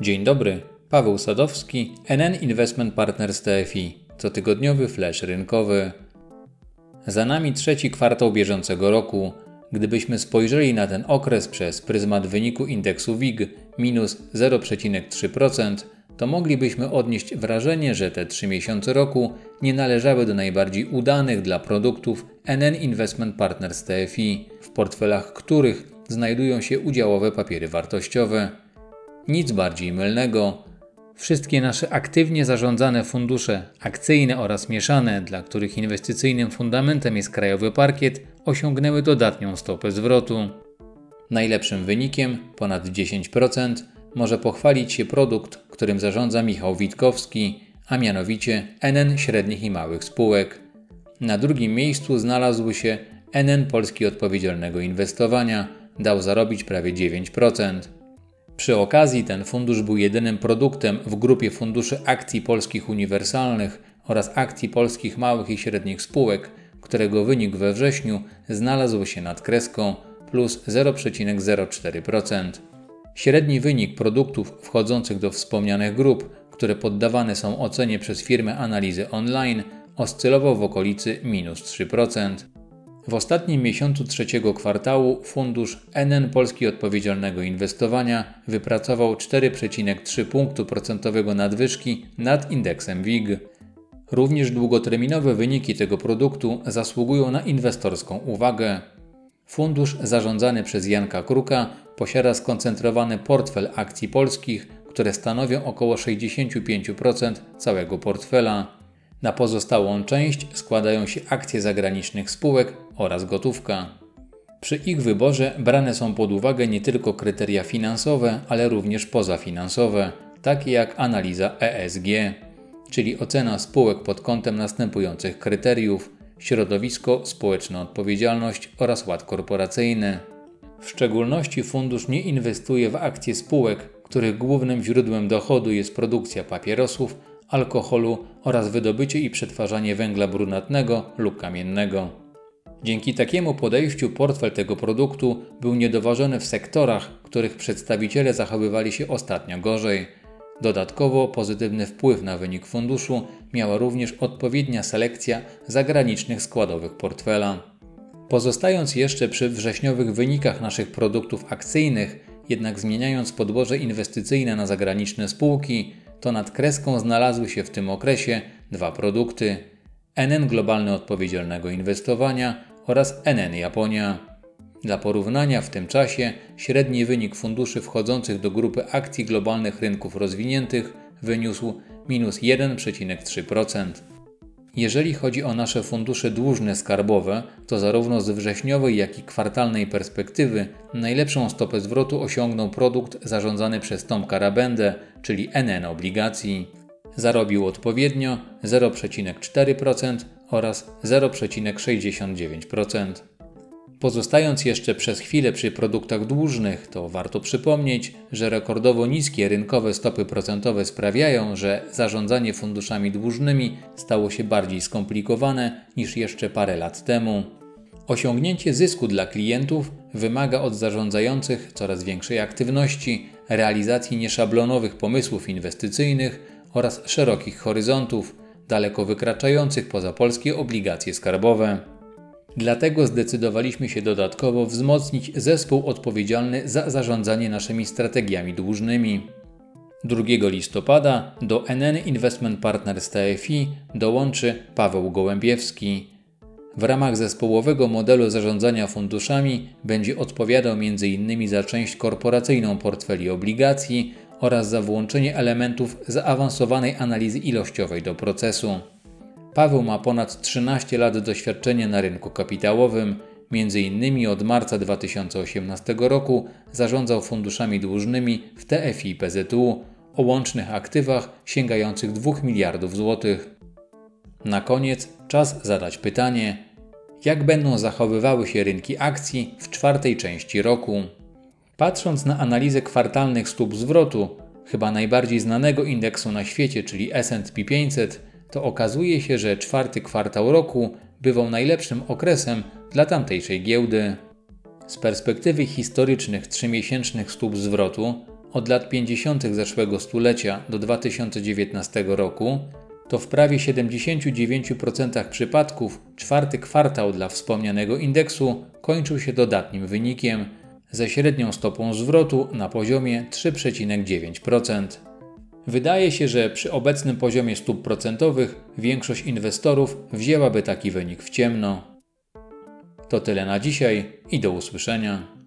Dzień dobry, Paweł Sadowski, NN Investment Partners TFI, cotygodniowy flash rynkowy. Za nami trzeci kwartał bieżącego roku. Gdybyśmy spojrzeli na ten okres przez pryzmat wyniku indeksu WIG minus 0,3%, to moglibyśmy odnieść wrażenie, że te trzy miesiące roku nie należały do najbardziej udanych dla produktów NN Investment Partners TFI, w portfelach których znajdują się udziałowe papiery wartościowe. Nic bardziej mylnego. Wszystkie nasze aktywnie zarządzane fundusze, akcyjne oraz mieszane, dla których inwestycyjnym fundamentem jest krajowy parkiet, osiągnęły dodatnią stopę zwrotu. Najlepszym wynikiem, ponad 10%, może pochwalić się produkt, którym zarządza Michał Witkowski, a mianowicie NN średnich i małych spółek. Na drugim miejscu znalazł się NN Polski Odpowiedzialnego Inwestowania, dał zarobić prawie 9%. Przy okazji ten fundusz był jedynym produktem w grupie funduszy akcji polskich uniwersalnych oraz akcji polskich małych i średnich spółek, którego wynik we wrześniu znalazł się nad kreską plus 0,04%. Średni wynik produktów wchodzących do wspomnianych grup, które poddawane są ocenie przez firmę analizy online, oscylował w okolicy minus 3%. W ostatnim miesiącu trzeciego kwartału fundusz NN Polski Odpowiedzialnego Inwestowania wypracował 4,3 punktu procentowego nadwyżki nad indeksem WIG. Również długoterminowe wyniki tego produktu zasługują na inwestorską uwagę. Fundusz zarządzany przez Janka Kruka posiada skoncentrowany portfel akcji polskich, które stanowią około 65% całego portfela. Na pozostałą część składają się akcje zagranicznych spółek oraz gotówka. Przy ich wyborze brane są pod uwagę nie tylko kryteria finansowe, ale również pozafinansowe, takie jak analiza ESG, czyli ocena spółek pod kątem następujących kryteriów: środowisko, społeczna odpowiedzialność oraz ład korporacyjny. W szczególności fundusz nie inwestuje w akcje spółek, których głównym źródłem dochodu jest produkcja papierosów, alkoholu oraz wydobycie i przetwarzanie węgla brunatnego lub kamiennego. Dzięki takiemu podejściu portfel tego produktu był niedoważony w sektorach, których przedstawiciele zachowywali się ostatnio gorzej. Dodatkowo pozytywny wpływ na wynik funduszu miała również odpowiednia selekcja zagranicznych składowych portfela. Pozostając jeszcze przy wrześniowych wynikach naszych produktów akcyjnych, jednak zmieniając podłoże inwestycyjne na zagraniczne spółki, to nad kreską znalazły się w tym okresie dwa produkty: NN Globalny Odpowiedzialnego Inwestowania oraz NN Japonia. Dla porównania w tym czasie średni wynik funduszy wchodzących do grupy akcji globalnych rynków rozwiniętych wyniósł minus 1,3%. Jeżeli chodzi o nasze fundusze dłużne skarbowe, to zarówno z wrześniowej, jak i kwartalnej perspektywy najlepszą stopę zwrotu osiągnął produkt zarządzany przez Tomka Rabendę, czyli NN obligacji. Zarobił odpowiednio 0,4% oraz 0,69%. Pozostając jeszcze przez chwilę przy produktach dłużnych, to warto przypomnieć, że rekordowo niskie rynkowe stopy procentowe sprawiają, że zarządzanie funduszami dłużnymi stało się bardziej skomplikowane niż jeszcze parę lat temu. Osiągnięcie zysku dla klientów wymaga od zarządzających coraz większej aktywności, realizacji nieszablonowych pomysłów inwestycyjnych oraz szerokich horyzontów, daleko wykraczających poza polskie obligacje skarbowe. Dlatego zdecydowaliśmy się dodatkowo wzmocnić zespół odpowiedzialny za zarządzanie naszymi strategiami dłużnymi. 2 listopada do NN Investment Partners TFI dołączy Paweł Gołębiewski. W ramach zespołowego modelu zarządzania funduszami będzie odpowiadał m.in. za część korporacyjną portfeli obligacji oraz za włączenie elementów zaawansowanej analizy ilościowej do procesu. Paweł ma ponad 13 lat doświadczenia na rynku kapitałowym. Między innymi od marca 2018 roku zarządzał funduszami dłużnymi w TFI PZU o łącznych aktywach sięgających 2 miliardów złotych. Na koniec czas zadać pytanie: jak będą zachowywały się rynki akcji w czwartej części roku? Patrząc na analizę kwartalnych stóp zwrotu, chyba najbardziej znanego indeksu na świecie, czyli SP 500, to okazuje się, że czwarty kwartał roku bywał najlepszym okresem dla tamtejszej giełdy. Z perspektywy historycznych trzymiesięcznych stóp zwrotu, od lat 50. zeszłego stulecia do 2019 roku, to w prawie 79% przypadków czwarty kwartał dla wspomnianego indeksu kończył się dodatnim wynikiem ze średnią stopą zwrotu na poziomie 3,9%. Wydaje się, że przy obecnym poziomie stóp procentowych większość inwestorów wzięłaby taki wynik w ciemno. To tyle na dzisiaj i do usłyszenia.